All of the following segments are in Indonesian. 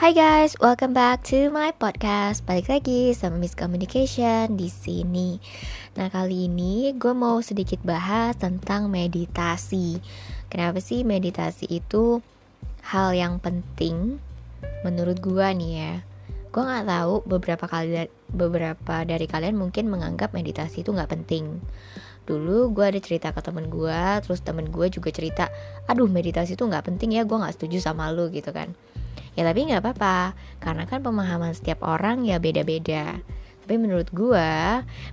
Hai guys, welcome back to my podcast. Balik lagi sama Miss Communication di sini. Nah, kali ini gue mau sedikit bahas tentang meditasi. Kenapa sih meditasi itu hal yang penting menurut gue nih ya? Gue nggak tahu beberapa kali beberapa dari kalian mungkin menganggap meditasi itu nggak penting. Dulu gue ada cerita ke temen gue, terus temen gue juga cerita, aduh meditasi itu nggak penting ya, gue nggak setuju sama lu gitu kan ya tapi nggak apa-apa. Karena kan pemahaman setiap orang ya beda-beda. Tapi menurut gue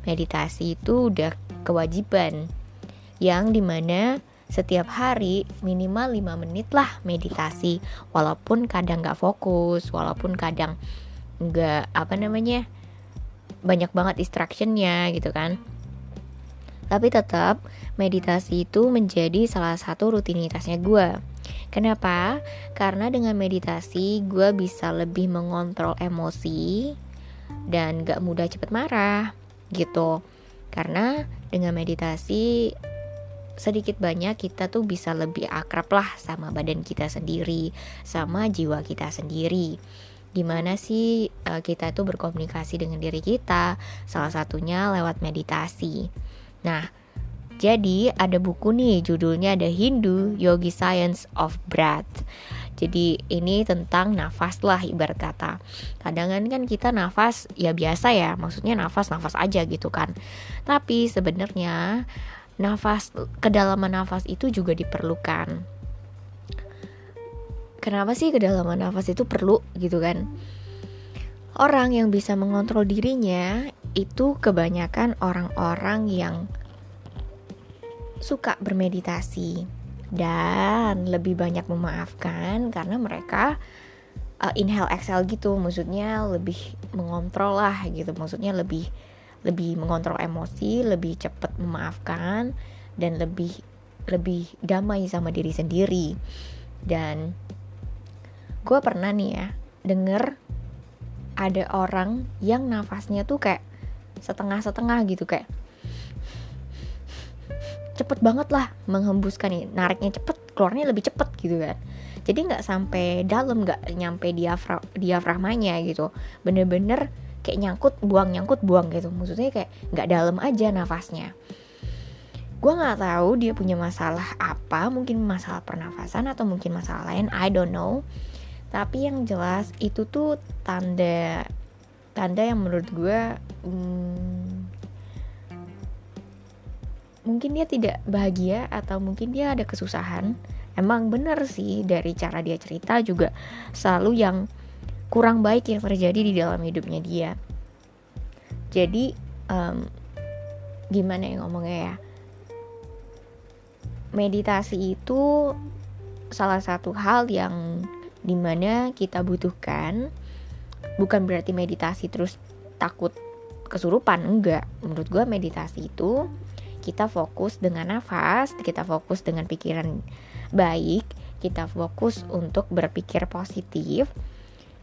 meditasi itu udah kewajiban. Yang di mana setiap hari minimal 5 menit lah meditasi. Walaupun kadang nggak fokus walaupun kadang nggak apa namanya banyak banget distractionnya gitu kan. Tapi tetap meditasi itu menjadi salah satu rutinitasnya gue Kenapa? Karena dengan meditasi gue bisa lebih mengontrol emosi dan gak mudah cepet marah gitu. Karena dengan meditasi sedikit banyak kita tuh bisa lebih akrab lah sama badan kita sendiri, sama jiwa kita sendiri. Gimana sih uh, kita tuh berkomunikasi dengan diri kita? Salah satunya lewat meditasi. Nah, jadi ada buku nih judulnya The Hindu Yogi Science of Breath. Jadi ini tentang nafas lah ibarat kata. Kadang kan kita nafas ya biasa ya, maksudnya nafas-nafas aja gitu kan. Tapi sebenarnya nafas kedalaman nafas itu juga diperlukan. Kenapa sih kedalaman nafas itu perlu gitu kan? Orang yang bisa mengontrol dirinya itu kebanyakan orang-orang yang suka bermeditasi dan lebih banyak memaafkan karena mereka uh, inhale exhale gitu. Maksudnya lebih mengontrol lah gitu. Maksudnya lebih lebih mengontrol emosi lebih cepat memaafkan dan lebih lebih damai sama diri sendiri. Dan gue pernah nih ya denger ada orang yang nafasnya tuh kayak setengah-setengah gitu kayak cepet banget lah menghembuskan nih nariknya cepet keluarnya lebih cepet gitu kan. Jadi nggak sampai dalam nggak nyampe diafra diafragmanya gitu. Bener-bener kayak nyangkut buang nyangkut buang gitu. Maksudnya kayak nggak dalam aja nafasnya. Gue nggak tahu dia punya masalah apa. Mungkin masalah pernafasan atau mungkin masalah lain. I don't know. Tapi yang jelas itu tuh tanda tanda yang menurut gue hmm, mungkin dia tidak bahagia atau mungkin dia ada kesusahan. Emang bener sih dari cara dia cerita juga selalu yang kurang baik yang terjadi di dalam hidupnya dia. Jadi um, gimana yang ngomongnya ya? Meditasi itu salah satu hal yang di mana kita butuhkan. Bukan berarti meditasi terus takut kesurupan enggak. Menurut gue meditasi itu kita fokus dengan nafas, kita fokus dengan pikiran baik, kita fokus untuk berpikir positif,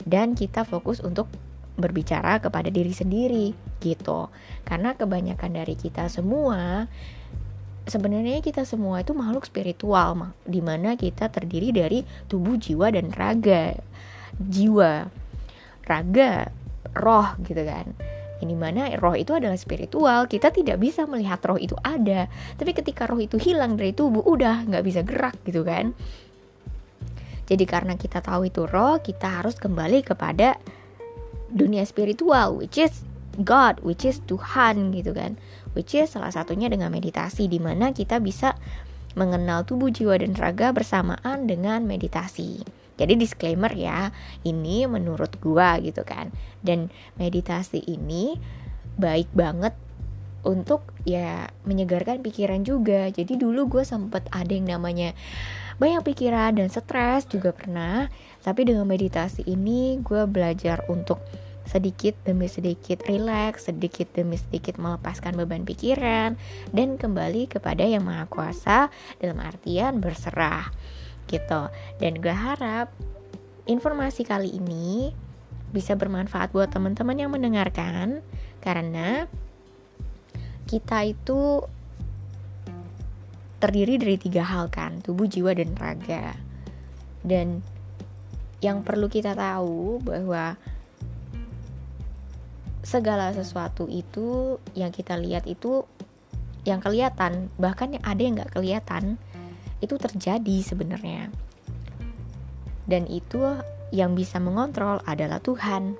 dan kita fokus untuk berbicara kepada diri sendiri gitu. Karena kebanyakan dari kita semua sebenarnya kita semua itu makhluk spiritual di mana kita terdiri dari tubuh, jiwa dan raga. Jiwa, raga, roh gitu kan ini mana roh itu adalah spiritual kita tidak bisa melihat roh itu ada. Tapi ketika roh itu hilang dari tubuh udah nggak bisa gerak gitu kan. Jadi karena kita tahu itu roh kita harus kembali kepada dunia spiritual which is God which is Tuhan gitu kan. Which is salah satunya dengan meditasi di mana kita bisa mengenal tubuh jiwa dan raga bersamaan dengan meditasi jadi disclaimer ya, ini menurut gua gitu kan. Dan meditasi ini baik banget untuk ya menyegarkan pikiran juga. Jadi dulu gue sempet ada yang namanya banyak pikiran dan stres juga pernah. Tapi dengan meditasi ini gue belajar untuk sedikit demi sedikit rileks, sedikit demi sedikit melepaskan beban pikiran dan kembali kepada yang maha kuasa dalam artian berserah gitu. Dan gue harap informasi kali ini bisa bermanfaat buat teman-teman yang mendengarkan karena kita itu terdiri dari tiga hal kan tubuh jiwa dan raga. Dan yang perlu kita tahu bahwa segala sesuatu itu yang kita lihat itu yang kelihatan bahkan yang ada yang nggak kelihatan itu terjadi sebenarnya dan itu yang bisa mengontrol adalah Tuhan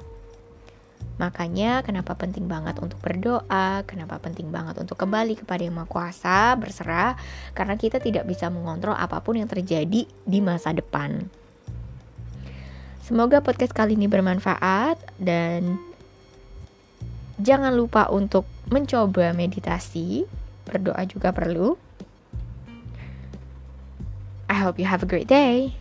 makanya kenapa penting banget untuk berdoa kenapa penting banget untuk kembali kepada yang maha kuasa berserah karena kita tidak bisa mengontrol apa pun yang terjadi di masa depan Semoga podcast kali ini bermanfaat dan jangan lupa untuk mencoba meditasi. Berdoa juga perlu. Hope you have a great day.